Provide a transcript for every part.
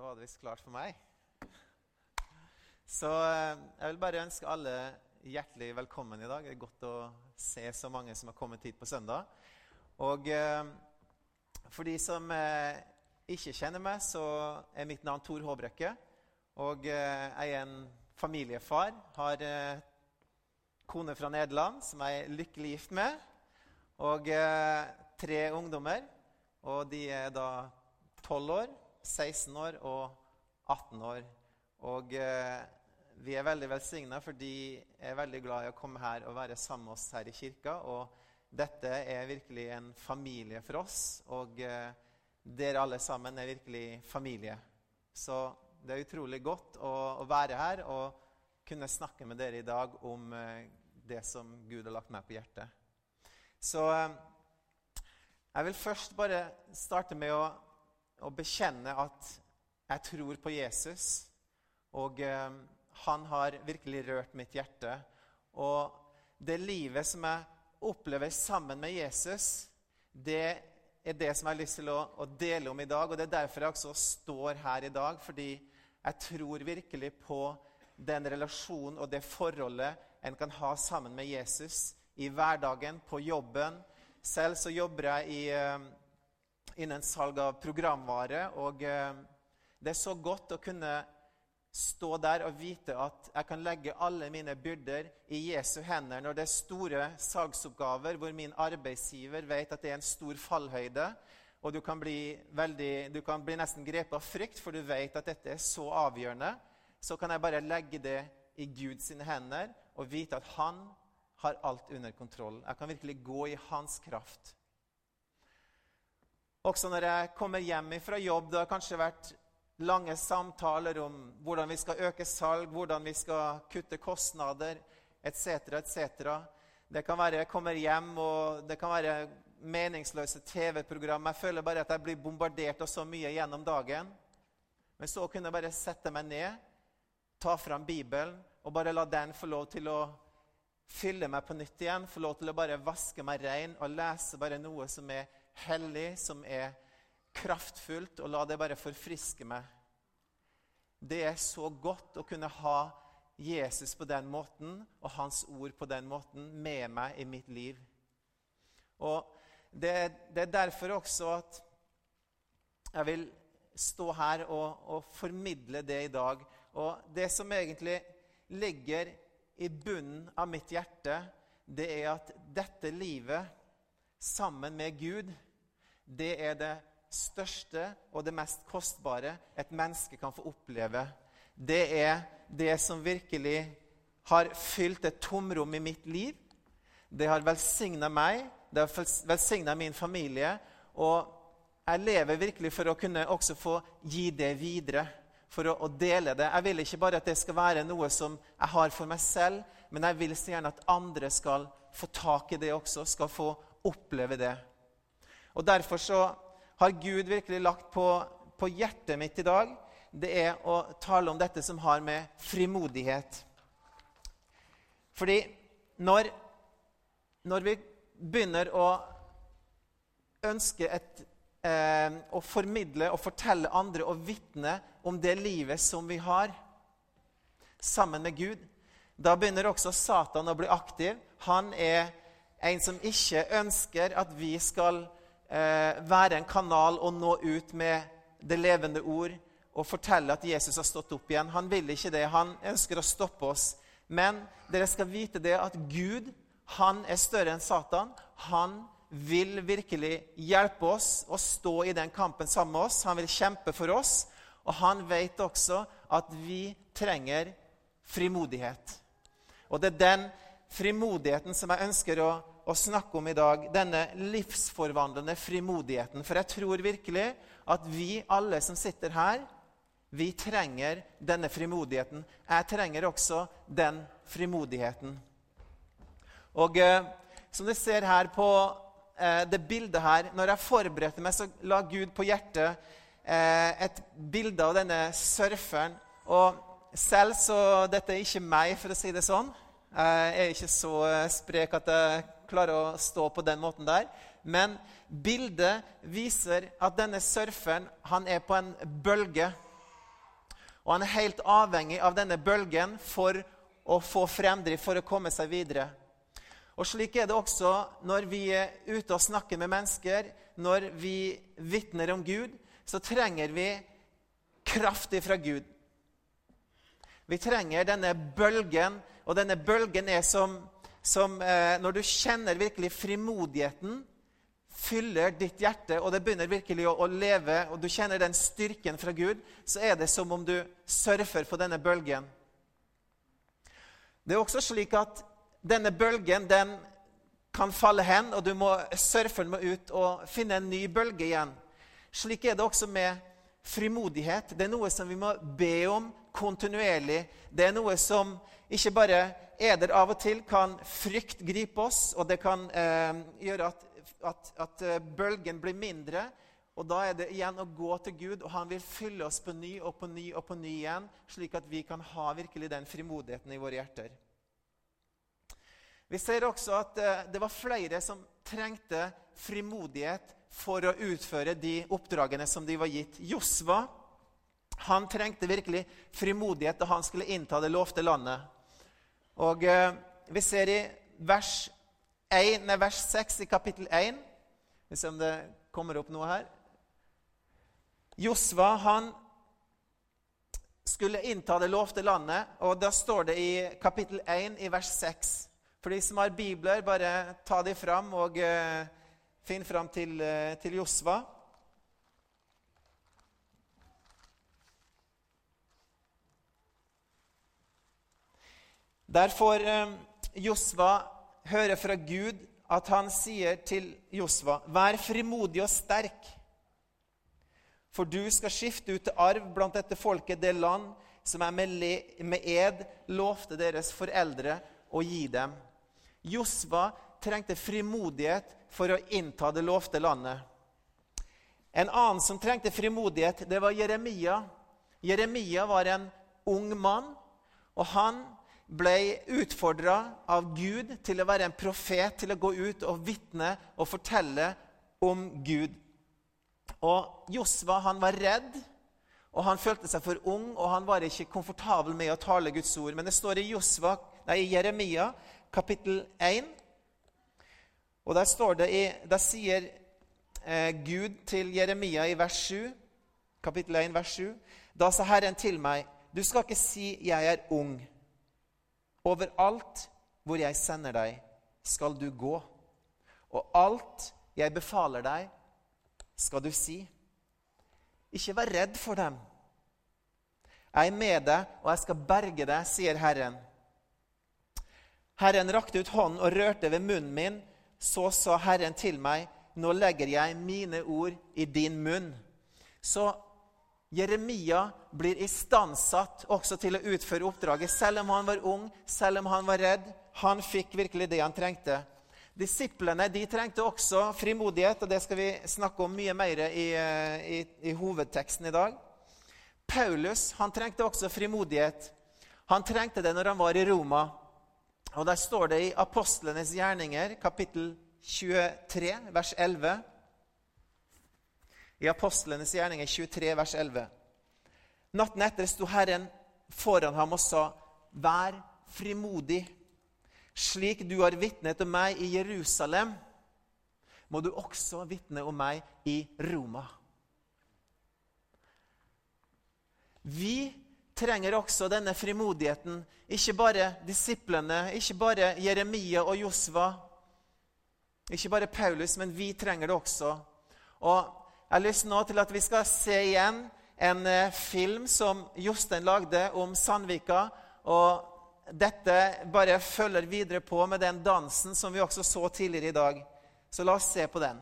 Da var det visst klart for meg. Så eh, jeg vil bare ønske alle hjertelig velkommen i dag. Det er godt å se så mange som har kommet hit på søndag. Og eh, for de som eh, ikke kjenner meg, så er mitt navn Tor Håbrekke. Og jeg er en familiefar. Har kone fra Nederland som jeg er lykkelig gift med. Og tre ungdommer. Og de er da 12 år, 16 år og 18 år. Og eh, vi er veldig velsigna fordi jeg er veldig glad i å komme her og være sammen med oss her i kirka. Og dette er virkelig en familie for oss. Og eh, dere alle sammen er virkelig familie. Så det er utrolig godt å, å, være her og kunne snakke med dere i dag om eh, det som Gud har lagt meg på hjertet. Så eh, jeg vil først bare starte med å å bekjenne at jeg tror på Jesus. Og eh, han har virkelig rørt mitt hjerte. Og det livet som jeg opplever sammen med Jesus, det er det som jeg har lyst til å, å, dele om i dag. Og det er derfor jeg også står her i dag. Fordi jeg tror virkelig på den relasjonen og det forholdet en kan ha sammen med Jesus i hverdagen, på jobben. Selv så jobber jeg i eh, innen salg av programvare. Og eh, det er så godt å kunne stå der og vite at jeg kan legge alle mine byrder i Jesu hender når det er store salgsoppgaver hvor min arbeidsgiver vet at det er en stor fallhøyde. Og du kan bli, veldig, du kan bli nesten grepet av frykt, for du vet at dette er så avgjørende. Så kan jeg bare legge det i Guds hender og vite at han har alt under kontroll. Jeg kan virkelig gå i hans kraft. Også når jeg kommer hjem fra jobb, det har kanskje vært lange samtaler om hvordan vi skal øke salg, hvordan vi skal kutte kostnader etc. etc. Det kan være jeg kommer hjem, og det kan være meningsløse TV-program. Jeg føler bare at jeg blir bombardert av så mye gjennom dagen. Men så kunne jeg bare sette meg ned, ta fram Bibelen og bare la den få lov til å fylle meg på nytt igjen. Få lov til å bare vaske meg rein og lese bare noe som er hellig, som er kraftfullt, og la det bare forfriske meg. Det er så godt å kunne ha Jesus på den måten og hans ord på den måten med meg i mitt liv. Og det, det er derfor også at jeg vil stå her og, og, formidle det i dag. Og det som egentlig ligger i bunnen av mitt hjerte, det er at dette livet sammen med Gud det er det største og det mest kostbare et menneske kan få oppleve. Det er det som virkelig har fylt et tomrom i mitt liv. Det har velsigna meg, det har velsigna min familie. Og jeg lever virkelig for å kunne også få gi det videre, for å, å, dele det. Jeg vil ikke bare at det skal være noe som jeg har for meg selv, men jeg vil så gjerne at andre skal få tak i det også, skal få oppleve det. Og Derfor så har Gud virkelig lagt på, på hjertet mitt i dag det er å tale om dette som har med frimodighet Fordi når, når vi begynner å ønske et, eh, å formidle og fortelle andre og vitne om det livet som vi har sammen med Gud, da begynner også Satan å bli aktiv. Han er en som ikke ønsker at vi skal eh, være en kanal og nå ut med det levende ord og fortelle at Jesus har stått opp igjen. Han vil ikke det. Han ønsker å stoppe oss. Men dere skal vite det at Gud han er større enn Satan. Han vil virkelig hjelpe oss å stå i den kampen sammen med oss. Han vil kjempe for oss. Og han vet også at vi trenger frimodighet. Og det er den frimodigheten som jeg ønsker å å snakke om i dag, denne livsforvandlende frimodigheten. For jeg tror virkelig at vi alle som sitter her, vi trenger denne frimodigheten. Jeg trenger også den frimodigheten. Og eh, som du ser her på eh, det bildet her Når jeg forberedte meg, så la Gud på hjertet eh, et bilde av denne surferen. Og selv så Dette er ikke meg, for å si det sånn. Jeg er ikke så eh, sprek at jeg klarer å stå på den måten der. Men bildet viser at denne surferen han er på en bølge. Og han er helt avhengig av denne bølgen for å få fremdrift, for å komme seg videre. Og Slik er det også når vi er ute og snakker med mennesker, når vi vitner om Gud, så trenger vi kraft fra Gud. Vi trenger denne bølgen, og denne bølgen er som, som eh, Når du kjenner virkelig frimodigheten fyller ditt hjerte, og det begynner virkelig å, å, leve, og du kjenner den styrken fra Gud, så er det som om du surfer på denne bølgen. Det er også slik at denne bølgen den kan falle hen, og du må surfe den ut og finne en ny bølge igjen. Slik er det også med frimodighet. Det er noe som vi må be om kontinuerlig. Det er noe som ikke bare er der av og til, kan frykt gripe oss, og det kan eh, gjøre at, at, at eh, bølgen blir mindre. Og Da er det igjen å gå til Gud, og han vil fylle oss på ny og på ny og på ny igjen, slik at vi kan ha virkelig den frimodigheten i våre hjerter. Vi ser også at eh, det var flere som trengte frimodighet for å utføre de oppdragene som de var gitt. Josva han trengte virkelig frimodighet da han skulle innta det lovte landet. Og eh, Vi ser i vers, 1, nei, vers 6 i kapittel 1 Vi ser om det kommer opp noe her. Josva han skulle innta det lovte landet, og da står det i kapittel 1 i vers 6 for de som har bibler, bare ta de fram og eh, finn fram til, uh, til Josva. Der får uh, Josva høre fra Gud at han sier til Josva.: Vær frimodig og sterk, for du skal skifte ut til arv blant dette folket det land som med, med ed lovte deres foreldre å gi dem. Josva trengte frimodighet for å innta det lovte landet. En annen som trengte frimodighet, det var Jeremia. Jeremia var en ung mann, og han ble utfordra av Gud til å være en profet, til å gå ut og vitne og fortelle om Gud. Og Josva han var redd, og han følte seg for ung, og han var ikke komfortabel med å tale Guds ord. Men det står i, Josva, nei, i Jeremia kapittel 1. Og der, står det i, der sier eh, Gud til Jeremia i vers 7, kapittel 1, vers 7. Da sa Herren til meg, du skal ikke si 'jeg er ung'. Overalt hvor jeg sender deg, skal du gå. Og alt jeg befaler deg, skal du si. Ikke vær redd for dem. Jeg er med deg, og jeg skal berge deg, sier Herren. Herren rakte ut hånden og rørte ved munnen min. Så sa Herren til meg, nå legger jeg mine ord i din munn. Så Jeremia blir istandsatt også til å utføre oppdraget, selv om han var ung, selv om han var redd. Han fikk virkelig det han trengte. Disiplene de trengte også frimodighet, og det skal vi snakke om mye mer i, eh, i, i hovedteksten i dag. Paulus han trengte også frimodighet. Han trengte det når han var i Roma. Og Der står det i Apostlenes gjerninger, kapittel 23, vers 11 I Apostlenes gjerninger 23, vers 11. Natten etter sto Herren foran ham og sa, Vær frimodig. Slik du har vitnet om meg i Jerusalem, må du også vitne om meg i Roma. Vi trenger også denne frimodigheten. Ikke bare disiplene, ikke bare Jeremia og Josva, ikke bare Paulus, men vi trenger det også. Og Jeg har lyst nå til at vi skal se igjen en eh, film som Jostein lagde om Sandvika. og Dette bare følger videre på med den dansen som vi også så tidligere i dag. Så la oss se på den.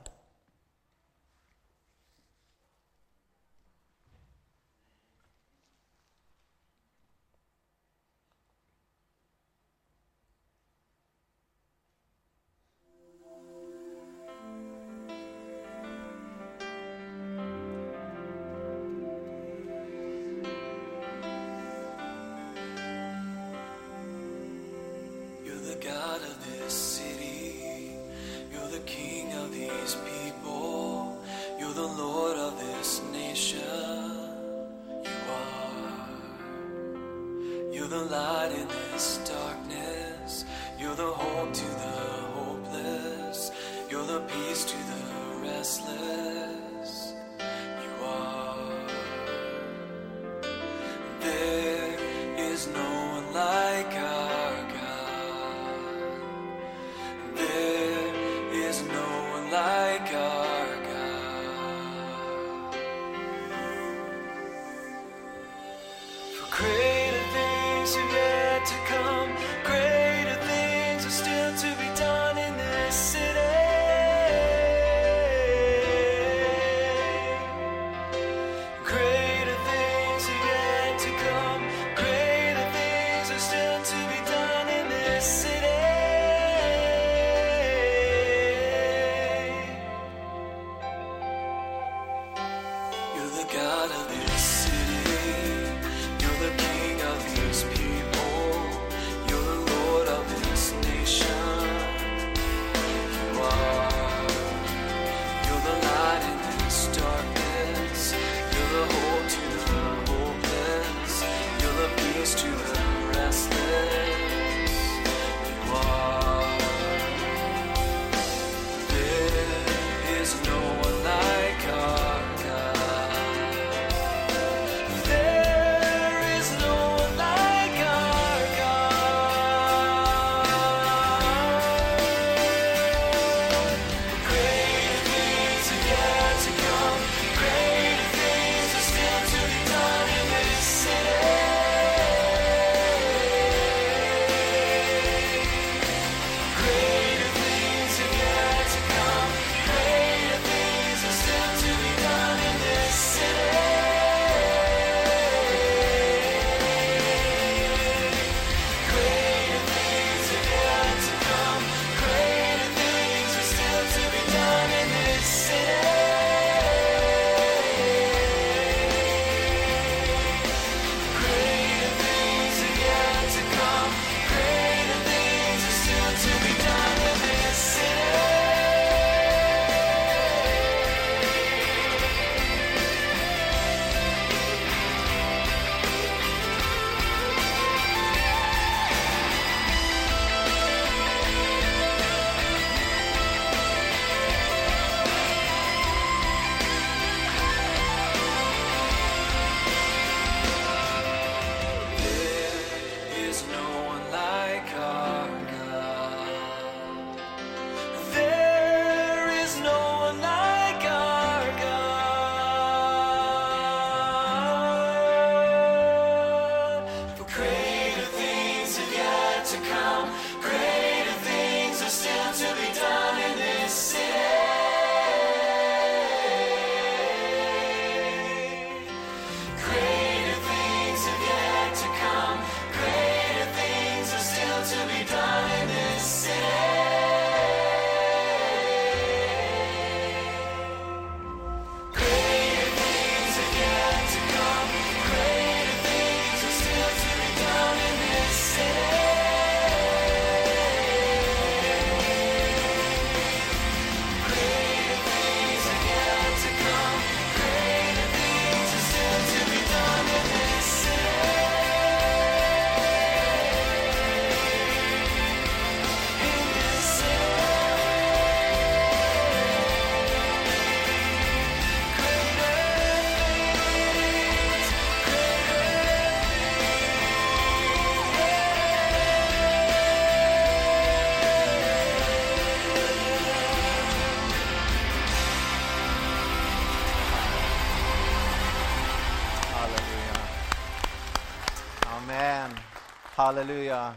Halleluja.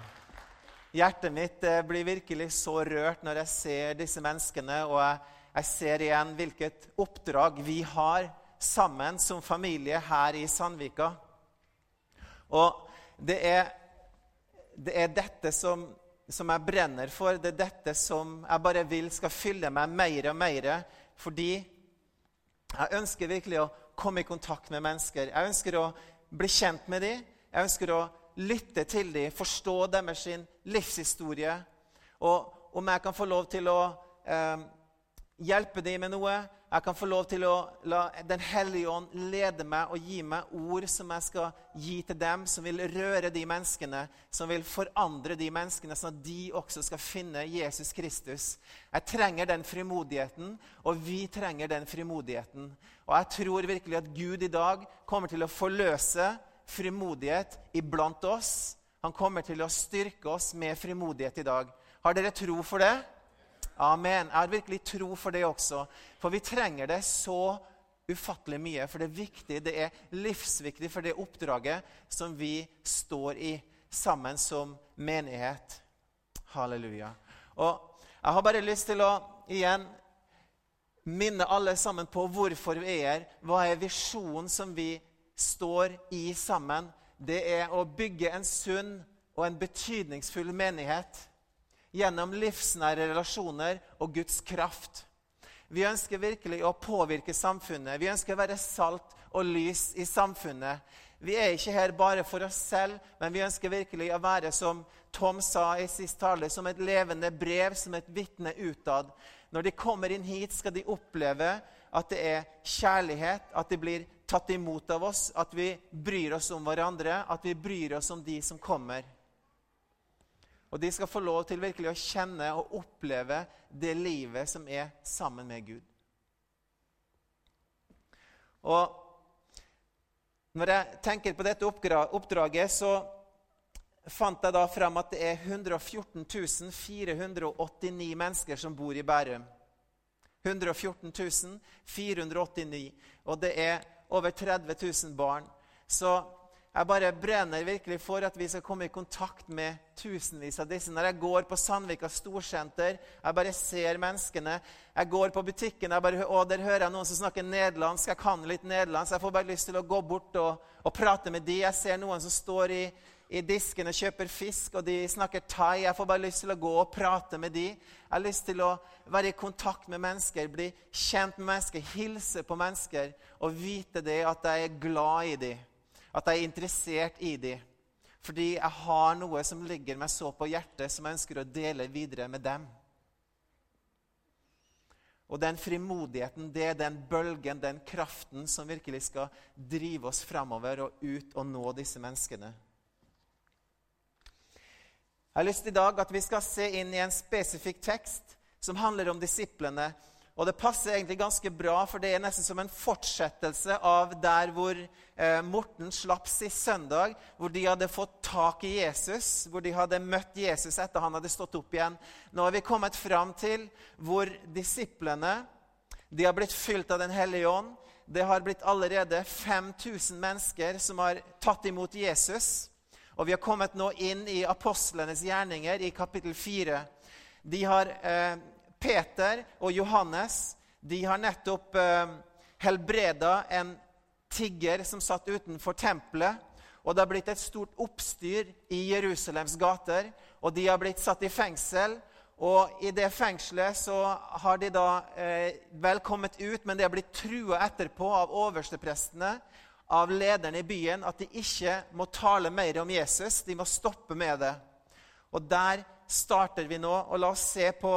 Hjertet mitt eh, blir virkelig så rørt når jeg ser disse menneskene, og jeg, ser igjen hvilket oppdrag vi har sammen som familie her i Sandvika. Og det er, det er dette som, som, jeg brenner for. Det er dette som jeg bare vil skal fylle meg mer og mer. Fordi jeg ønsker virkelig å komme i kontakt med mennesker. Jeg ønsker å bli kjent med dem. Jeg ønsker å lytte til dem, forstå deres livshistorie. Og om jeg kan få lov til å eh, hjelpe dem med noe, jeg kan få lov til å la Den hellige ånd lede meg og gi meg ord som jeg skal gi til dem, som vil røre de menneskene, som vil forandre de menneskene, sånn at de også skal finne Jesus Kristus. Jeg trenger den frimodigheten, og vi trenger den frimodigheten. Og jeg tror virkelig at Gud i dag kommer til å forløse frimodighet iblant oss. Han kommer til å styrke oss med frimodighet i dag. Har dere tro for det? Amen. Jeg har virkelig tro for det også. For vi trenger det så ufattelig mye. For det er viktig, det er livsviktig for det oppdraget som vi står i sammen som menighet. Halleluja. Og jeg har bare lyst til å igjen minne alle sammen på hvorfor vi er her. Hva er visjonen som vi står i sammen? Det er å bygge en sunn og en betydningsfull menighet gjennom livsnære relasjoner og Guds kraft. Vi ønsker virkelig å påvirke samfunnet. Vi ønsker å være salt og lys i samfunnet. Vi er ikke her bare for oss selv, men vi ønsker virkelig å være, som Tom sa i sist tale, som et levende brev, som et vitne utad. Når de kommer inn hit, skal de oppleve at det er kjærlighet, at de blir tatt imot av oss, at vi bryr oss om hverandre, at vi bryr oss om de som kommer. Og de skal få lov til virkelig å kjenne og oppleve det livet som er sammen med Gud. Og når jeg tenker på dette oppdraget, så fant jeg da frem at det er 114 489 mennesker som bor i Bærum. 114 489. Og det er over 30 000 barn. Så jeg bare brenner virkelig for at vi skal komme i kontakt med tusenvis av disse. Når jeg går på Sandvika storsenter, jeg bare ser menneskene. Jeg går på butikken, jeg bare, og der hører jeg noen som snakker nederlandsk. Jeg kan litt nederlandsk. Jeg får bare lyst til å gå bort og, og prate med de. Jeg ser noen som står i, i disken og kjøper fisk, og de snakker thai. Jeg får bare lyst til å gå og prate med de. Jeg har lyst til å være i kontakt med mennesker, bli kjent med mennesker, hilse på mennesker og vite det at jeg er glad i de, At jeg er interessert i de. Fordi jeg har noe som ligger meg så på hjertet, som jeg ønsker å dele videre med dem. Og den frimodigheten, det er den bølgen, den kraften, som virkelig skal drive oss framover og ut og nå disse menneskene. Jeg har lyst til i dag at vi skal se inn i en spesifikk tekst som handler om disiplene og det passer egentlig ganske bra, for det er nesten som en fortsettelse av der hvor eh, Morten slapp sist søndag, hvor de hadde fått tak i Jesus, hvor de hadde møtt Jesus etter han hadde stått opp igjen. Nå har vi kommet fram til hvor disiplene de har blitt fylt av Den hellige ånd. Det har blitt allerede 5000 mennesker som har tatt imot Jesus. Og vi har kommet nå inn i apostlenes gjerninger i kapittel 4. De har eh, Peter og Johannes de har nettopp eh, helbreda en tigger som satt utenfor tempelet. Og det har blitt et stort oppstyr i Jerusalems gater. Og de har blitt satt i fengsel. Og i det fengselet så har de da eh, vel kommet ut, men de har blitt trua etterpå av oversteprestene, av lederne i byen, at de ikke må tale mer om Jesus. De må stoppe med det. Og der starter vi nå. Og la oss se på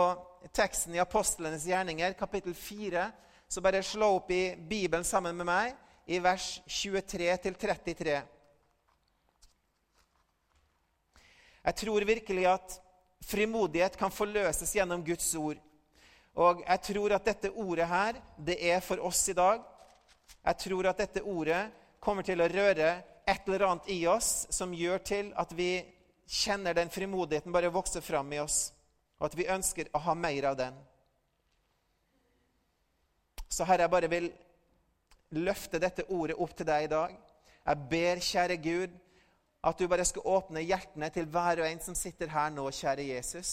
teksten i Apostlenes gjerninger, kapittel 4. Så bare slå opp i Bibelen sammen med meg, i vers 23-33. Jeg tror virkelig at frimodighet kan forløses gjennom Guds ord. Og jeg tror at dette ordet her, det er for oss i dag. Jeg tror at dette ordet kommer til å røre et eller annet i oss som gjør til at vi kjenner den frimodigheten bare vokse fram i oss og at vi ønsker å ha mer av den. Så Herre, jeg bare vil løfte dette ordet opp til deg i dag. Jeg ber, kjære Gud, at du bare skal åpne hjertene til hver og en som sitter her nå, kjære Jesus.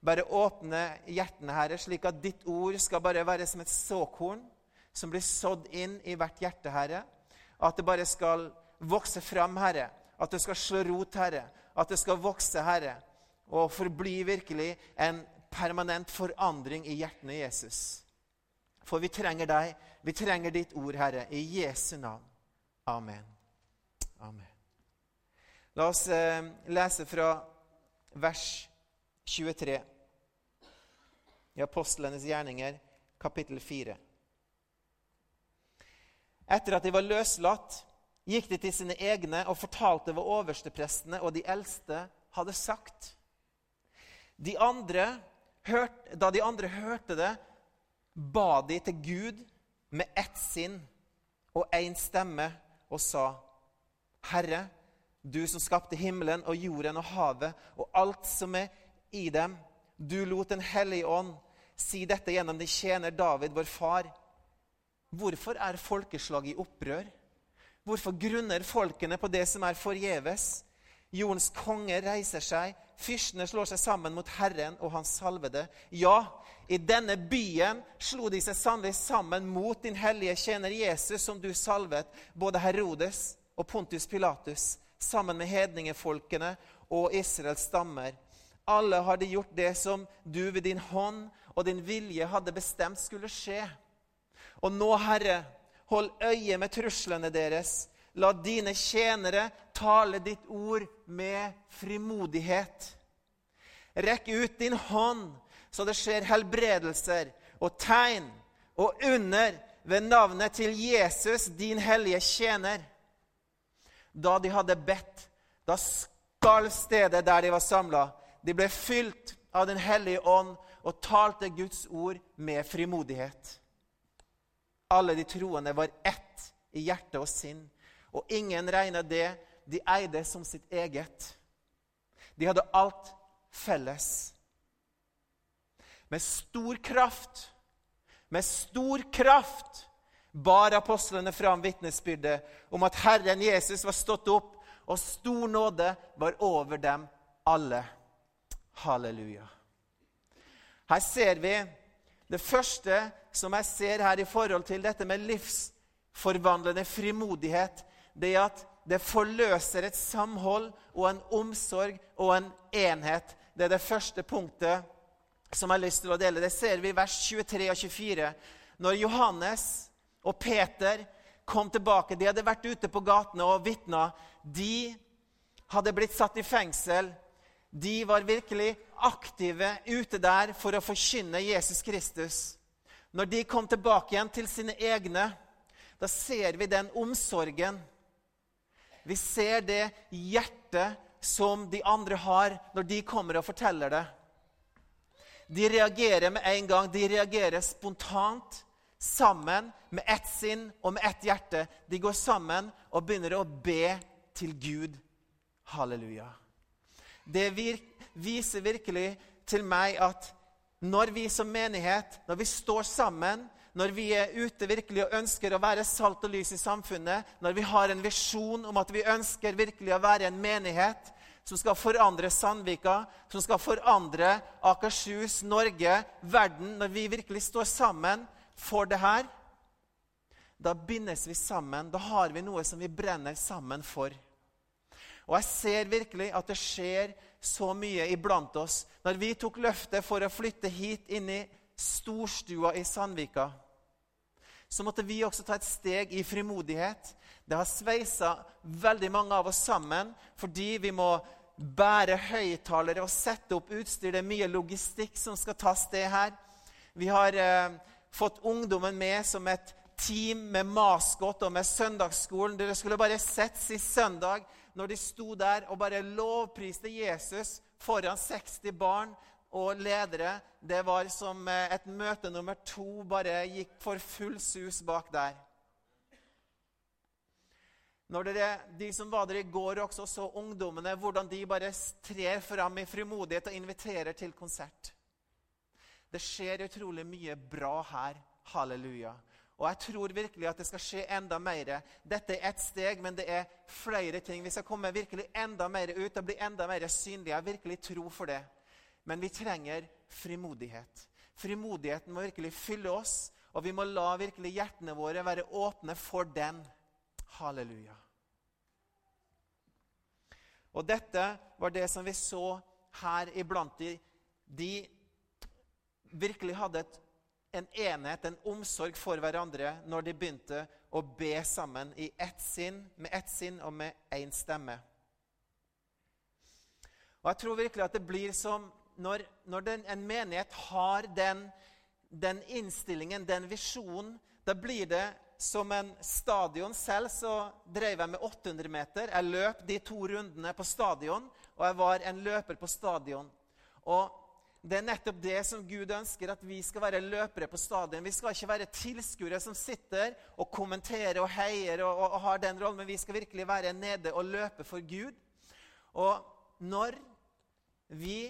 Bare åpne hjertene, Herre, slik at ditt ord skal bare være som et såkorn som blir sådd inn i hvert hjerte, Herre. At det bare skal vokse fram, Herre. At det skal slå rot, Herre. At det skal vokse, Herre og forbli virkelig en permanent forandring i hjertene Jesus. For vi trenger deg. Vi trenger ditt ord, Herre, i Jesu navn. Amen. Amen. La oss eh, lese fra vers 23 i Apostlenes gjerninger, kapittel 4. Etter at de var løslatt, gikk de til sine egne og fortalte hva oversteprestene og de eldste hadde sagt. De andre, hørt, da de andre hørte det, ba de til Gud med ett sinn og én stemme og sa, Herre, du som skapte himmelen og jorden og havet og alt som er i dem, du lot Den hellige ånd si dette gjennom din tjener David, vår far. Hvorfor er folkeslag i opprør? Hvorfor grunner folkene på det som er forgjeves? Jordens konge reiser seg, fyrstene slår seg sammen mot Herren og hans salvede. Ja, i denne byen slo de seg sannelig sammen mot din hellige tjener Jesus, som du salvet, både Herodes og Pontus Pilatus, sammen med hedningefolkene og Israels stammer. Alle hadde gjort det som du ved din hånd og din vilje hadde bestemt skulle skje. Og nå, Herre, hold øye med truslene deres. La dine tjenere tale ditt ord med frimodighet. Rekk ut din hånd, så det skjer helbredelser og tegn og under ved navnet til Jesus, din hellige tjener. Da de hadde bedt, da skalv stedet der de var samla. De ble fylt av Den hellige ånd og talte Guds ord med frimodighet. Alle de troende var ett i hjerte og sinn, og ingen regna det de eide som sitt eget. De hadde alt felles. Med stor kraft, med stor kraft bar apostlene fram vitnesbyrdet om at Herren Jesus var stått opp, og stor nåde var over dem alle. Halleluja. Her ser vi det første som jeg ser her i forhold til dette med livsforvandlende frimodighet, det er at det forløser et samhold og en omsorg og en enhet. Det er det første punktet som jeg har lyst til å dele. Det ser vi i vers 23 og 24. Når Johannes og Peter kom tilbake De hadde vært ute på gatene og vitna. De hadde blitt satt i fengsel. De var virkelig aktive ute der for å forkynne Jesus Kristus. Når de kom tilbake igjen til sine egne, da ser vi den omsorgen. Vi ser det hjertet som de andre har når de kommer og forteller det. De reagerer med en gang. De reagerer spontant, sammen, med ett sinn og med ett hjerte. De går sammen og begynner å be til Gud. Halleluja. Det viser virkelig til meg at når vi som menighet, når vi står sammen, når vi er ute virkelig og ønsker å være salt og lys i samfunnet, når vi har en visjon om at vi ønsker virkelig å være en menighet som skal forandre Sandvika, som skal forandre Akershus, Norge, verden Når vi virkelig står sammen for det her, da bindes vi sammen. Da har vi noe som vi brenner sammen for. Og jeg ser virkelig at det skjer så mye iblant oss. Når vi tok løftet for å flytte hit inn i storstua i Sandvika, så måtte vi også ta et steg i frimodighet. Det har sveisa veldig mange av oss sammen fordi vi må bære høyttalere og sette opp utstyr. Det er mye logistikk som skal ta sted her. Vi har eh, fått ungdommen med som et team med maskot og med søndagsskolen. Dere skulle bare sett sist søndag når de sto der og bare lovpriste Jesus foran 60 barn og ledere. Det var som eh, et møte nummer to bare gikk for full sus bak der. Når dere, De som var der i går, også så ungdommene, hvordan de bare trer fram i frimodighet og inviterer til konsert. Det skjer utrolig mye bra her. Halleluja. Og jeg tror virkelig at det skal skje enda mer. Dette er ett steg, men det er flere ting. Vi skal komme virkelig enda mer ut og bli enda mer synlige. Jeg virkelig tro for det. Men vi trenger frimodighet. Frimodigheten må virkelig fylle oss, og vi må la virkelig hjertene våre være åpne for den. Halleluja. Og dette var det som vi så her iblant de. De virkelig hadde et en enhet, en omsorg for hverandre når de begynte å be sammen i ett sinn, med ett sinn og med én stemme. Og Jeg tror virkelig at det blir som når, når den, en menighet har den, den innstillingen, den visjonen, da blir det som en stadion. Selv så drev jeg med 800 meter. Jeg løp de to rundene på stadion, og jeg var en løper på stadion. Og det er nettopp det som Gud ønsker, at vi skal være løpere på stadion. Vi skal ikke være tilskuere som sitter og kommenterer og heier og, og, og har den rollen, men vi skal virkelig være nede og løpe for Gud. Og når vi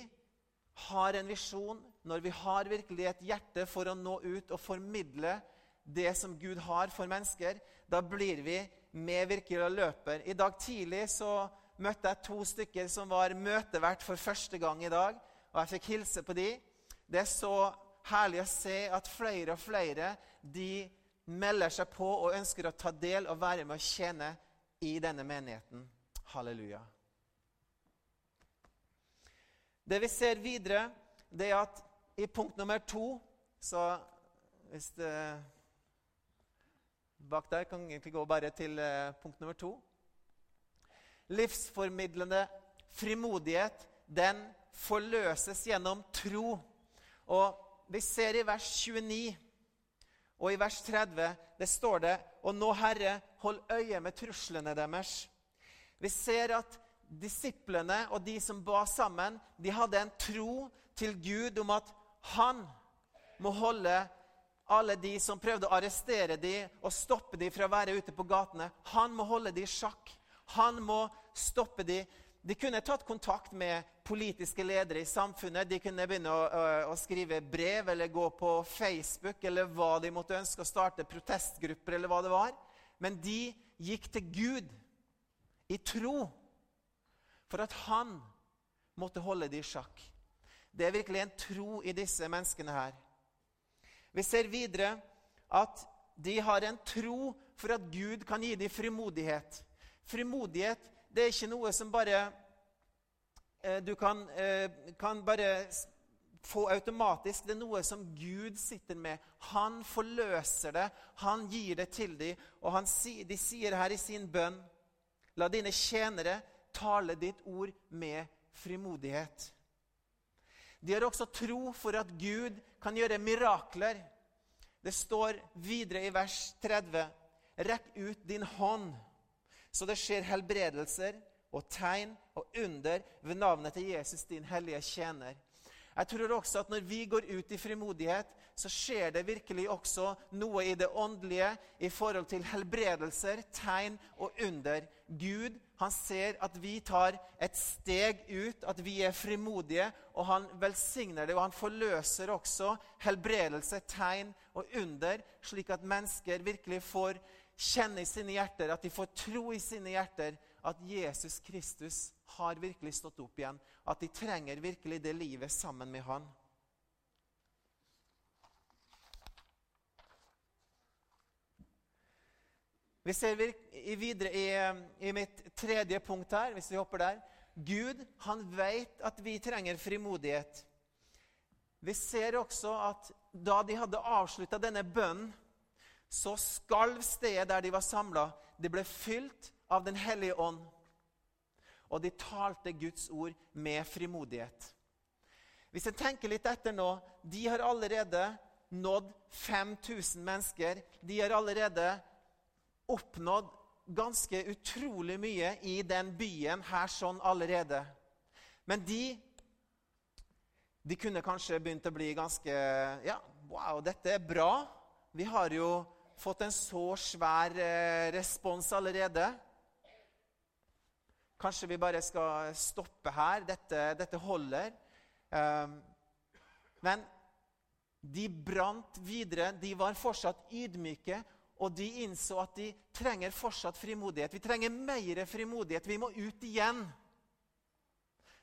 har en visjon, når vi har virkelig et hjerte for å nå ut og formidle det som Gud har for mennesker, da blir vi med virkelig og løper. I dag tidlig så møtte jeg to stykker som var møtevert for første gang i dag. Og jeg fikk hilse på de. Det er så herlig å se at flere og flere de melder seg på og ønsker å ta del og være med å tjene i denne menigheten. Halleluja. Det vi ser videre, det er at i punkt nummer to så Hvis det Bak der kan egentlig gå bare til eh, punkt nummer to. Livsformidlende frimodighet, den forløses gjennom tro. Og vi ser i vers 29 og i vers 30 det står det Og nå, Herre, hold øye med truslene deres. Vi ser at disiplene og de som ba sammen, de hadde en tro til Gud om at han må holde alle de som prøvde å arrestere dem og stoppe dem fra å være ute på gatene. Han må holde dem i sjakk. Han må stoppe dem. De kunne tatt kontakt med politiske ledere i samfunnet. De kunne begynne å, å, å, skrive brev eller gå på Facebook eller hva de måtte ønske å starte protestgrupper eller hva det var. Men de gikk til Gud i tro for at han måtte holde dem i sjakk. Det er virkelig en tro i disse menneskene her. Vi ser videre at de har en tro for at Gud kan gi dem frimodighet. Frimodighet det er ikke noe som bare eh, du kan, eh, kan bare få automatisk. Det er noe som Gud sitter med. Han forløser det. Han gir det til dem. Og han, de sier her i sin bønn La dine tjenere tale ditt ord med frimodighet. De har også tro for at Gud kan gjøre mirakler. Det står videre i vers 30.: Rekk ut din hånd, så det skjer helbredelser og tegn og under ved navnet til Jesus, din hellige tjener. Jeg tror også at når vi går ut i frimodighet, så skjer det virkelig også noe i det åndelige i forhold til helbredelser, tegn og under. Gud han ser at vi tar et steg ut, at vi er frimodige, og han velsigner det. Og han forløser også helbredelse, tegn og under, slik at mennesker virkelig får kjenne i sine hjerter, at de får tro i sine hjerter at Jesus Kristus har virkelig stått opp igjen. At de trenger virkelig det livet sammen med han. Vi ser videre i, i, mitt tredje punkt her, hvis vi hopper der. Gud han vet at vi trenger frimodighet. Vi ser også at da de hadde avslutta denne bønnen, så skalv stedet der de var samla. Det ble fylt av Den hellige ånd. Og de talte Guds ord med frimodighet. Hvis en tenker litt etter nå De har allerede nådd 5000 mennesker. De har allerede oppnådd ganske utrolig mye i den byen her sånn allerede. Men de de kunne kanskje begynt å bli ganske Ja, wow, dette er bra. Vi har jo fått en så svær eh, respons allerede. Kanskje vi bare skal stoppe her. Dette, dette holder. Um, men de brant videre. De var fortsatt ydmyke og de innså at de trenger fortsatt frimodighet. Vi trenger mer frimodighet. Vi må ut igjen.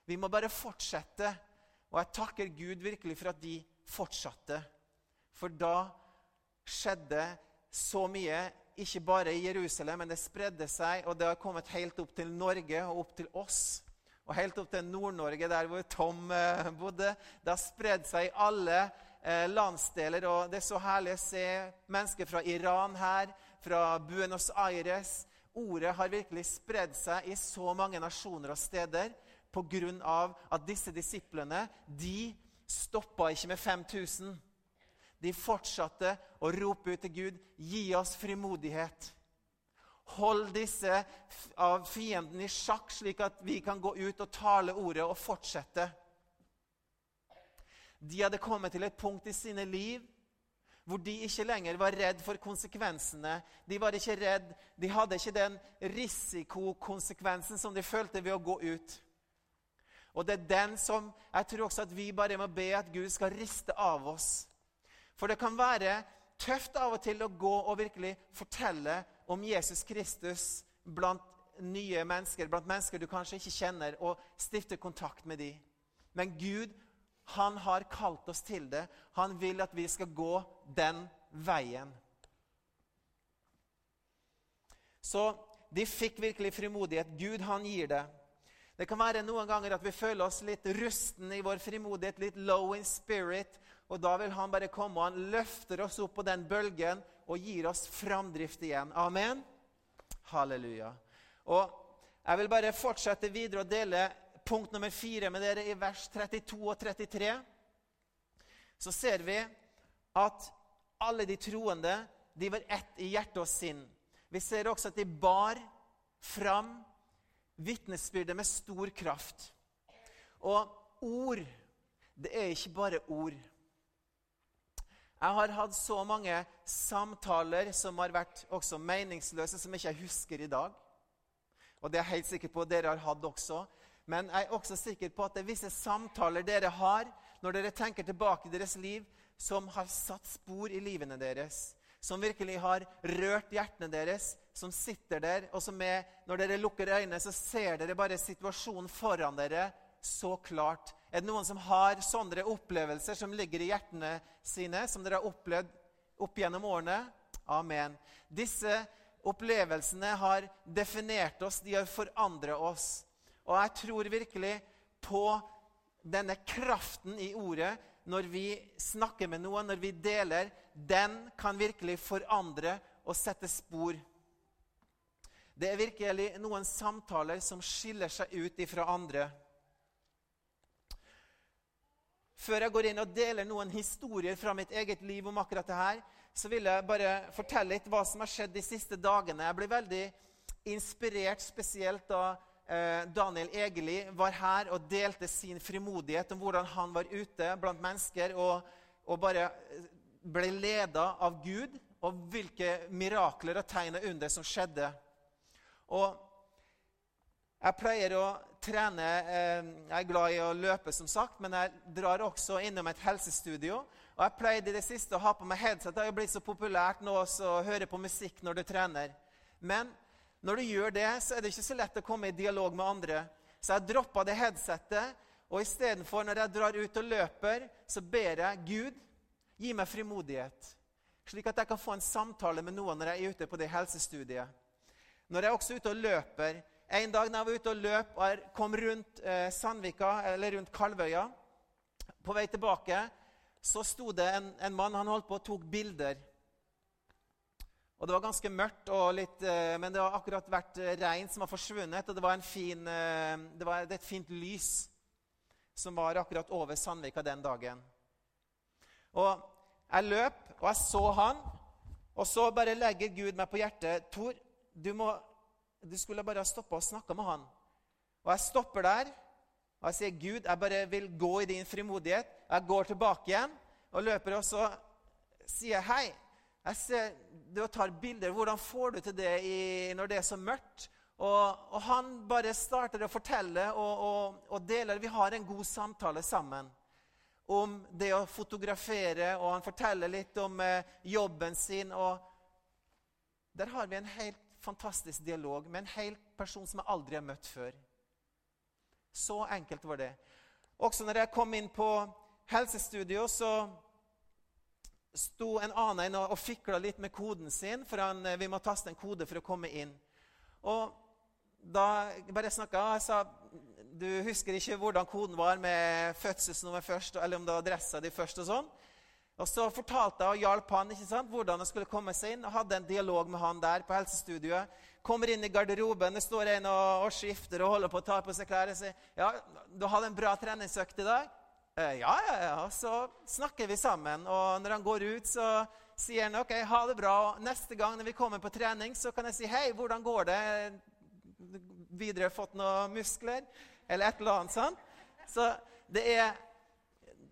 Vi må bare fortsette. Og jeg takker Gud virkelig for at de fortsatte. For da skjedde så mye, ikke bare i Jerusalem, men det spredde seg, og det har kommet helt opp til Norge og opp til oss. Og helt opp til Nord-Norge, der hvor Tom eh, bodde. Det har spredd seg i alle eh, landsdeler. Og det er så herlig å se mennesker fra Iran her, fra Buenos Aires. Ordet har virkelig spredd seg i så mange nasjoner og steder pga. at disse disiplene de stoppa ikke med 5000. De fortsatte å rope ut til Gud, gi oss frimodighet. Hold disse av fienden i sjakk, slik at vi kan gå ut og tale ordet og fortsette. De hadde kommet til et punkt i sine liv hvor de ikke lenger var redd for konsekvensene. De var ikke redd, de hadde ikke den risikokonsekvensen som de følte ved å gå ut. Og det er den som jeg tror også at vi bare må be at Gud skal riste av oss. For det kan være tøft av og til å gå og virkelig fortelle om Jesus Kristus blant nye mennesker, blant mennesker du kanskje ikke kjenner, og stifte kontakt med dem. Men Gud, han har kalt oss til det. Han vil at vi skal gå den veien. Så de fikk virkelig frimodighet. Gud, han gir det. Det kan være noen ganger at vi føler oss litt rusten i vår frimodighet, litt low in spirit. Og da vil han bare komme og han løfter oss opp på den bølgen og gir oss framdrift igjen. Amen. Halleluja. Og jeg vil bare fortsette videre og dele punkt nummer fire med dere i vers 32 og 33. Så ser vi at alle de troende de var ett i hjerte og sinn. Vi ser også at de bar fram vitnesbyrdet med stor kraft. Og ord, det er ikke bare ord. Jeg har hatt så mange samtaler som har vært også meningsløse, som ikke jeg husker i dag. Og det er jeg helt sikker på dere har hatt også. Men jeg er også sikker på at det er visse samtaler dere har når dere tenker tilbake i deres liv, som har satt spor i livene deres. Som virkelig har rørt hjertene deres, som sitter der, og som er Når dere lukker øynene, så ser dere bare situasjonen foran dere så klart. Er det noen som har sånne opplevelser som ligger i hjertene sine, som dere har opplevd opp gjennom årene? Amen. Disse opplevelsene har definert oss, de har forandret oss. Og jeg tror virkelig på denne kraften i ordet når vi snakker med noen, når vi deler. Den kan virkelig forandre og sette spor. Det er virkelig noen samtaler som skiller seg ut ifra andre. Før jeg går inn og deler noen historier fra mitt eget liv om akkurat det her, så vil jeg bare fortelle litt hva som har skjedd de siste dagene. Jeg ble veldig inspirert spesielt da eh, Daniel Egeli var her og delte sin frimodighet om hvordan han var ute blant mennesker og, og bare eh, ble leda av Gud, og hvilke mirakler og tegn og under som skjedde. Og jeg pleier å trene eh, Jeg er glad i å løpe, som sagt, men jeg drar også innom et helsestudio. Og jeg pleide i det siste å ha på meg headset. Det har jo blitt så populært nå også å høre på musikk når du trener. Men når du gjør det, så er det ikke så lett å komme i dialog med andre. Så jeg droppa det headsetet, og istedenfor, når jeg drar ut og løper, så ber jeg Gud, gi meg frimodighet. Slik at jeg kan få en samtale med noen når jeg er ute på det helsestudiet. Når jeg er også ute og løper En dag når jeg var ute og løp og kom rundt eh, Sandvika, eller rundt Kalvøya På vei tilbake så sto det en, en mann han holdt på og tok bilder. Og Det var ganske mørkt, litt, eh, men det har akkurat vært eh, regn som har forsvunnet. Og det var, fin, det var et fint lys som var akkurat over Sandvika den dagen. Og jeg løp, og jeg så han. Og så bare legger Gud meg på hjertet. Tor, du, må, du skulle bare stoppa og snakka med han. Og jeg stopper der, og jeg sier, 'Gud, jeg bare vil gå i din frimodighet.' Jeg går tilbake igjen og løper, og så sier jeg, 'Hei, jeg ser du tar bilder. Hvordan får du til det i, når det er så mørkt?' Og, og han bare starter å fortelle og, og, og deler. Vi har en god samtale sammen om det å fotografere, og han forteller litt om eh, jobben sin. og Der har vi en helt fantastisk dialog med en hel person som jeg aldri har møtt før. Så enkelt var det. Også når jeg kom inn på helsestudio, så sto en annen og, og fikla litt med koden sin, for han, eh, vi må taste en kode for å komme inn. Og da bare snakka jeg sa du husker ikke hvordan koden var med fødselsnummer først, eller om det var adressa di først. Og sånn. Og så fortalte jeg og hjalp han ikke sant, hvordan han skulle komme seg inn. og Hadde en dialog med han der på helsestudioet. Kommer inn i garderoben, det står en og, og skifter og holder på å ta på seg klær. Og sier ja, du hadde en bra treningsøkt i dag. Eh, ja, ja, ja. Og så snakker vi sammen. Og når han går ut, så sier han ok, ha det bra. Og neste gang når vi kommer på trening, så kan jeg si hei, hvordan går det? Videre fått noen muskler? Eller et eller annet sånt. Så det er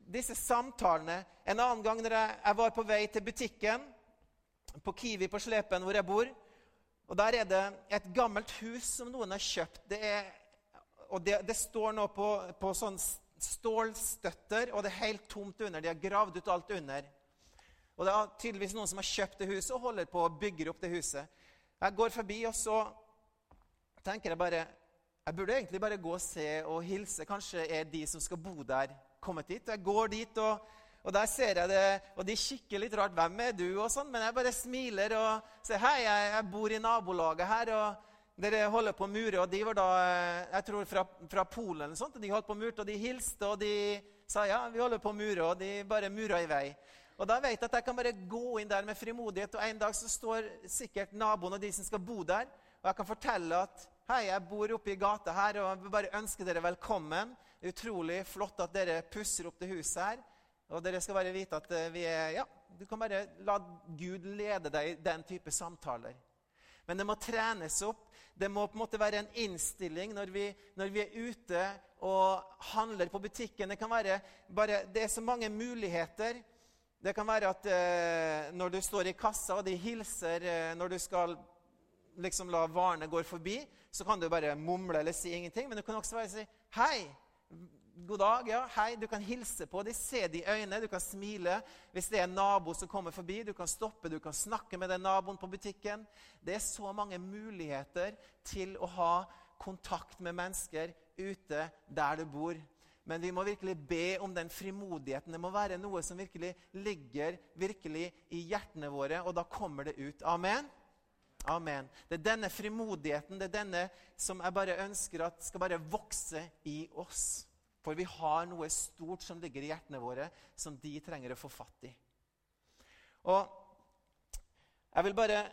disse samtalene. En annen gang når jeg, var på vei til butikken på Kiwi på Slepen, hvor jeg bor. Og Der er det et gammelt hus som noen har kjøpt. Det er, og det, det, står nå på, på sånn stålstøtter, og det er helt tomt under. De har gravd ut alt under. Og Det er tydeligvis noen som har kjøpt det huset og holder på å bygge opp det huset. Jeg går forbi, og så tenker jeg bare Jeg burde egentlig bare gå og se og hilse. Kanskje er de som skal bo der, kommet dit. Jeg går dit, og, og der ser jeg det, og de kikker litt rart. 'Hvem er du?' og sånn. Men jeg bare smiler og sier 'Hei, jeg, jeg bor i nabolaget her.' og dere holder på å mure, og de var da jeg tror fra, fra Polen. eller sånt, og De holdt på å mure, og de hilste, og de sa ja, vi holder på å mure, og de bare mura i vei. Og da vet jeg at jeg kan bare gå inn der med frimodighet, og en dag så står sikkert naboen og de som skal bo der, og jeg kan fortelle at hei, jeg bor oppe i gata her, og jeg vil bare ønske dere velkommen. Utrolig flott at dere pusser opp det huset her. Og dere skal bare vite at vi er Ja, du kan bare la Gud lede deg i den type samtaler. Men det må trenes opp. Det må på en måte være en innstilling når vi, når vi er ute og handler på butikken. Det kan være bare, det er så mange muligheter. Det kan være at eh, når du står i kassa, og de hilser eh, når du skal liksom la varene gå forbi, så kan du bare mumle eller si ingenting. Men du kan også bare si 'Hei, God dag, ja, hei. Du kan hilse på dem, se dem i øynene, du kan smile. Hvis det er en nabo som kommer forbi, du kan stoppe, du kan snakke med den naboen på butikken. Det er så mange muligheter til å ha kontakt med mennesker ute der du bor. Men vi må virkelig be om den frimodigheten. Det må være noe som virkelig ligger virkelig i hjertene våre, og da kommer det ut. Amen. Amen. Det er denne frimodigheten det er denne som jeg bare ønsker at skal bare vokse i oss. For vi har noe stort som ligger i hjertene våre, som de trenger å få fatt i. Og jeg vil bare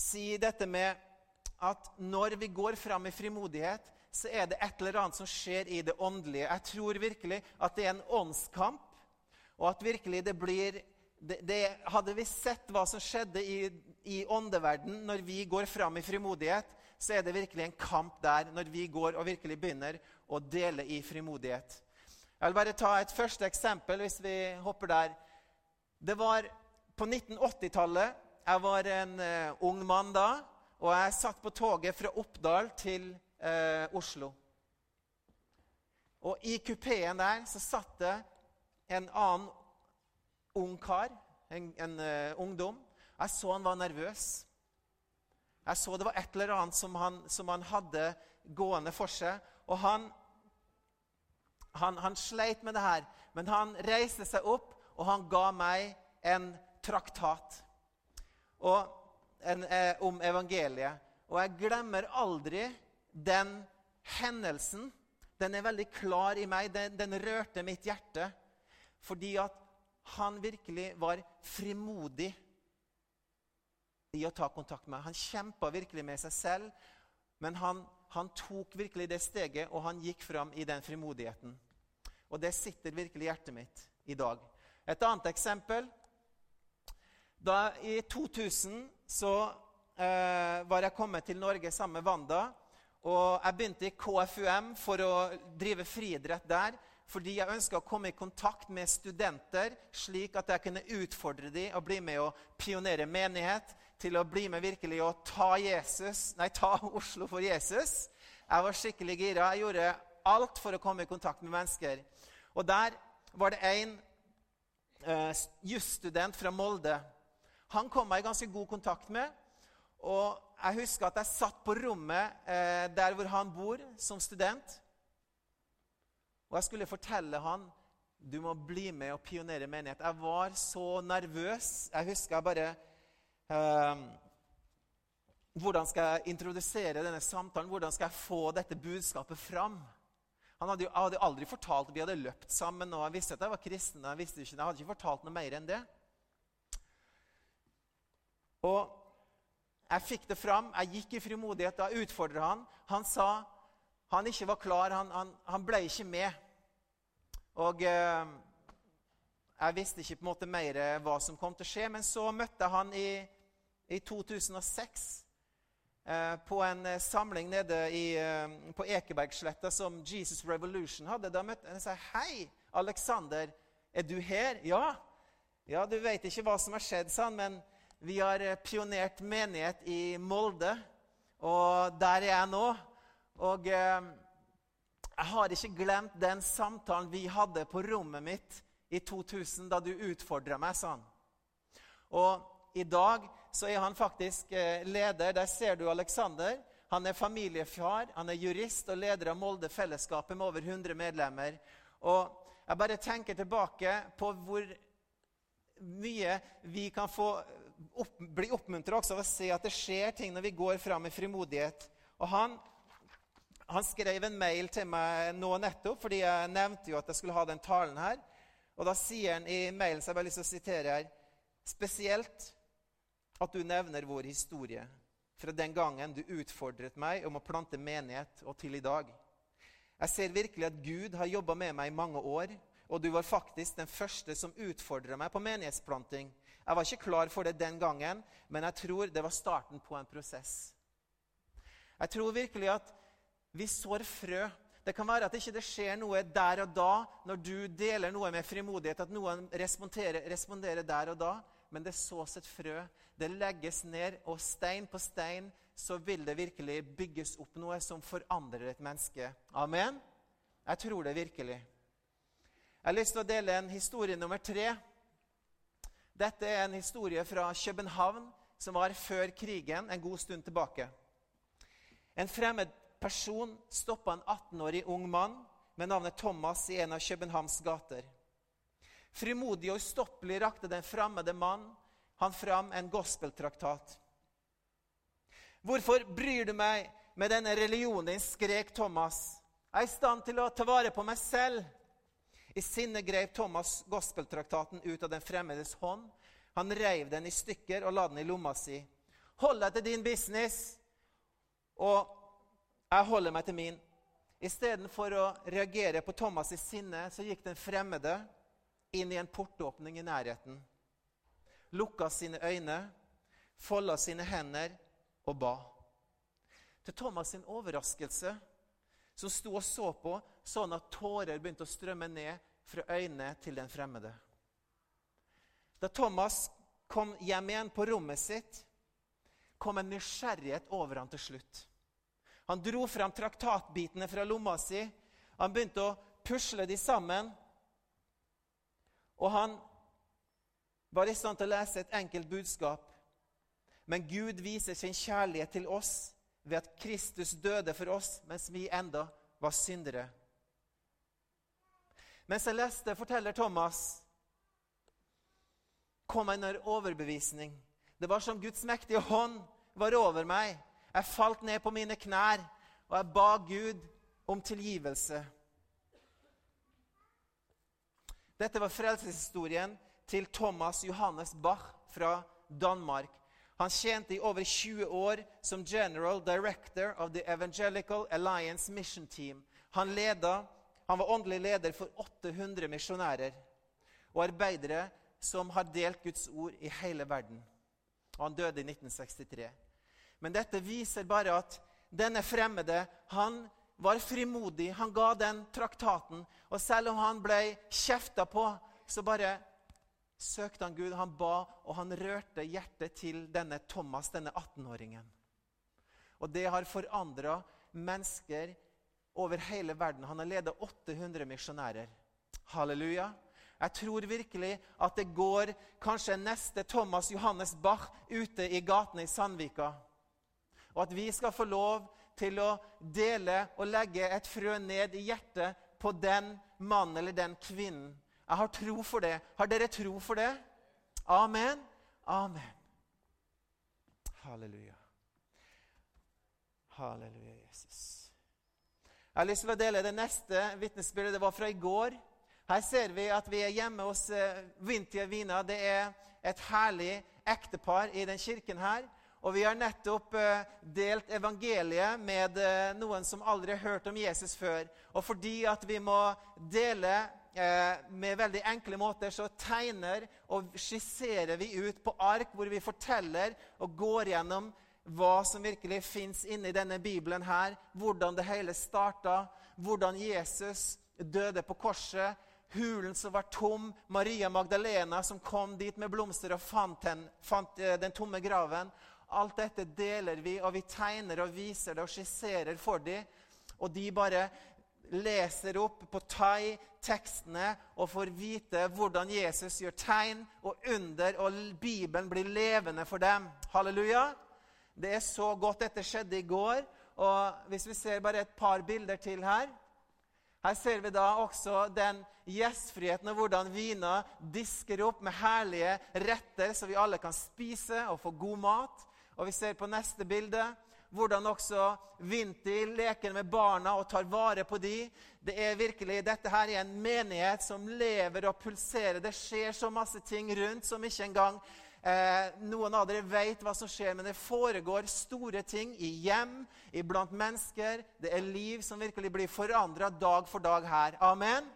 si dette med at når vi går fram i frimodighet, så er det et eller annet som skjer i det åndelige. Jeg tror virkelig at det er en åndskamp, og at virkelig det blir det, det, Hadde vi sett hva som skjedde i, i åndeverden når vi går fram i frimodighet, så er det virkelig en kamp der når vi går og virkelig begynner å dele i frimodighet. Jeg vil bare ta et første eksempel, hvis vi hopper der. Det var på 1980-tallet. Jeg var en uh, ung mann da, og jeg satt på toget fra Oppdal til uh, Oslo. Og i kupeen der så satt det en annen ung kar, en, en uh, ungdom. Jeg så han var nervøs. Jeg så det var et eller annet som han, som han hadde gående for seg. Og han, han, han, sleit med det her, men han reiste seg opp, og han ga meg en traktat en, eh, om evangeliet. Og jeg glemmer aldri den hendelsen. Den er veldig klar i meg. Den, den rørte mitt hjerte. Fordi at han virkelig var frimodig i å ta kontakt med. Han kjempa virkelig med seg selv, men han, han, tok virkelig det steget, og han gikk fram i den frimodigheten. Og det sitter virkelig i hjertet mitt i dag. Et annet eksempel. Da I 2000 så eh, var jeg kommet til Norge sammen med Wanda. Og jeg begynte i KFUM for å drive friidrett der fordi jeg ønska å komme i kontakt med studenter, slik at jeg kunne utfordre dem og bli med å pionere menighet, til å bli med virkelig og ta, Jesus, nei, ta Oslo for Jesus. Jeg var skikkelig gira. Jeg gjorde alt for å komme i kontakt med mennesker. Og der var det en uh, jusstudent fra Molde. Han kom jeg i ganske god kontakt med. Og jeg husker at jeg satt på rommet uh, der hvor han bor, som student. Og jeg skulle fortelle han du må bli med og pionere menighet. Jeg var så nervøs. Jeg husker jeg bare Hvordan skal jeg introdusere denne samtalen? Hvordan skal jeg få dette budskapet fram? Han hadde jo aldri fortalt Vi hadde løpt sammen, og jeg visste at jeg var kristen. Jeg visste ikke, jeg hadde ikke fortalt noe mer enn det. Og jeg fikk det fram. Jeg gikk i frimodighet. Da utfordra han. Han sa han ikke var klar. Han, han, han ble ikke med. Og eh, jeg visste ikke på en måte mer hva som kom til å skje, men så møtte jeg han i, i 2006 eh, på en eh, samling nede i, eh, på Ekebergsletta som Jesus Revolution hadde. Da møtte jeg og sa hei, Alexander, er du her? Ja. Ja, du vet ikke hva som har skjedd, sa han, men vi har eh, pionert menighet i Molde, og der er jeg nå. Og eh, jeg har ikke glemt den samtalen vi hadde på rommet mitt i 2000, da du utfordra meg, sa han. Og i dag så er han faktisk eh, leder. Der ser du Alexander. Han er familiefar, han er jurist og leder av Molde fellesskapet med over 100 medlemmer. Og jeg bare tenker tilbake på hvor mye vi kan få opp, bli oppmuntra også av å se at det skjer ting når vi går fram med frimodighet. Og han, han skrev en mail til meg nå nettopp, fordi jeg nevnte jo at jeg skulle ha den talen her. Og da sier han i mailen så jeg bare lyst til å sitere her, spesielt at du nevner vår historie fra den gangen du utfordret meg om å plante menighet, og til i dag. Jeg ser virkelig at Gud har jobba med meg i mange år, og du var faktisk den første som utfordra meg på menighetsplanting. Jeg var ikke klar for det den gangen, men jeg tror det var starten på en prosess. Jeg tror virkelig at vi sår frø. Det kan være at ikke det skjer noe der og da når du deler noe med frimodighet, at noen responderer, responderer der og da, men det sås et frø. Det legges ned, og stein på stein så vil det virkelig bygges opp noe som forandrer et menneske. Amen? Jeg tror det virkelig. Jeg har lyst til å dele en historie nummer tre. Dette er en historie fra København som var før krigen, en god stund tilbake. En fremmed person stoppa en 18-årig ung mann med navnet Thomas i en av Københavns gater. Frimodig og ustoppelig rakte den fremmede mann han fram en gospeltraktat. Hvorfor bryr du meg med denne religionen din, skrek Thomas. Jeg er i stand til å ta vare på meg selv. I sinne grep Thomas gospeltraktaten ut av den fremmedes hånd. Han reiv den i stykker og la den i lomma si. Hold deg til din business, og jeg holder meg til min. Istedenfor å reagere på Thomas' i sinne, så gikk den fremmede inn i en portåpning i nærheten. Lukka sine øyne, folda sine hender og ba. Til Thomas' sin overraskelse, som sto og så på, sånn at tårer begynte å strømme ned fra øynene til den fremmede. Da Thomas kom hjem igjen på rommet sitt, kom en nysgjerrighet over ham til slutt. Han dro fram traktatbitene fra lomma si. Han begynte å pusle de sammen. Og han var i stand til å lese et enkelt budskap. Men Gud viser sin kjærlighet til oss ved at Kristus døde for oss mens vi enda var syndere. Mens jeg leste, forteller Thomas, kom en overbevisning. Det var som Guds mektige hånd var over meg. Jeg falt ned på mine knær, og jeg ba Gud om tilgivelse. Dette var frelseshistorien til Thomas Johannes Bach fra Danmark. Han tjente i over 20 år som general director of The Evangelical Alliance Mission Team. Han, leda, han var åndelig leder for 800 misjonærer og arbeidere som har delt Guds ord i hele verden. Og han døde i 1963. Men dette viser bare at denne fremmede han var frimodig. Han ga den traktaten. Og selv om han ble kjefta på, så bare søkte han Gud. Han ba, og han rørte hjertet til denne Thomas, denne 18-åringen. Og det har forandra mennesker over hele verden. Han har ledet 800 misjonærer. Halleluja. Jeg tror virkelig at det går kanskje neste Thomas Johannes Bach ute i gatene i Sandvika. Og at vi skal få lov til å dele og legge et frø ned i hjertet på den mannen eller den kvinnen. Jeg har tro for det. Har dere tro for det? Amen. Amen. Halleluja. Halleluja, Jesus. Jeg har lyst til å dele det neste vitnesbyrdet. Det var fra i går. Her ser vi at vi er hjemme hos Vintia Vina. Det er et herlig ektepar i den kirken her. Og vi har nettopp eh, delt evangeliet med eh, noen som aldri har hørt om Jesus før. Og fordi at vi må dele eh, med veldig enkle måter så tegner og skisserer vi ut på ark hvor vi forteller og går gjennom hva som virkelig fins inni denne Bibelen her. Hvordan det hele starta, hvordan Jesus døde på korset, hulen som var tom, Maria Magdalena som kom dit med blomster og fant den, fant den tomme graven. Alt dette deler vi, og vi tegner og viser det og skisserer for dem. Og de bare leser opp på thai tekstene og får vite hvordan Jesus gjør tegn og under, og Bibelen blir levende for dem. Halleluja! Det er så godt. Dette skjedde i går. Og hvis vi ser bare et par bilder til her Her ser vi da også den gjestfriheten og hvordan vina disker opp med herlige retter, så vi alle kan spise og få god mat. Og vi ser på neste bilde hvordan også Vinti leker med barna og tar vare på de. Det er virkelig, Dette her er en menighet som lever og pulserer. Det skjer så masse ting rundt som ikke engang eh, noen av dere vet hva som skjer. Men det foregår store ting i hjem, iblant mennesker. Det er liv som virkelig blir forandra dag for dag her. Amen.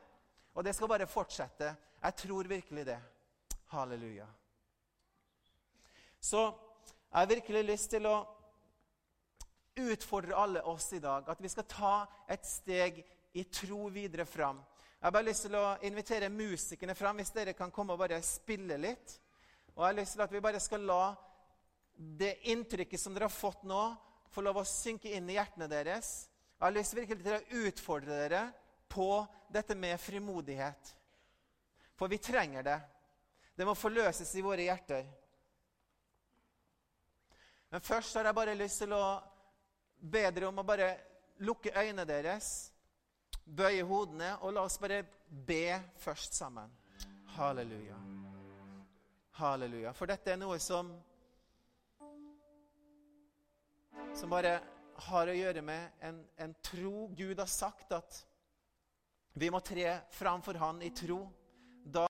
Og det skal bare fortsette. Jeg tror virkelig det. Halleluja. Så jeg har virkelig lyst til å utfordre alle oss i dag at vi skal ta et steg i tro videre fram. Jeg har bare lyst til å invitere musikerne fram, hvis dere kan komme og bare spille litt. Og jeg har lyst til at vi bare skal la det inntrykket som dere har fått nå, få lov å synke inn i hjertene deres. Jeg har lyst virkelig til å utfordre dere på dette med frimodighet. For vi trenger det. Det må forløses i våre hjerter. Men først har jeg bare lyst til å be dere om å bare lukke øynene deres, bøye hodene, og la oss bare be først sammen. Halleluja. Halleluja. For dette er noe som Som bare har å gjøre med en, en tro. Gud har sagt at vi må tre framfor Han i tro.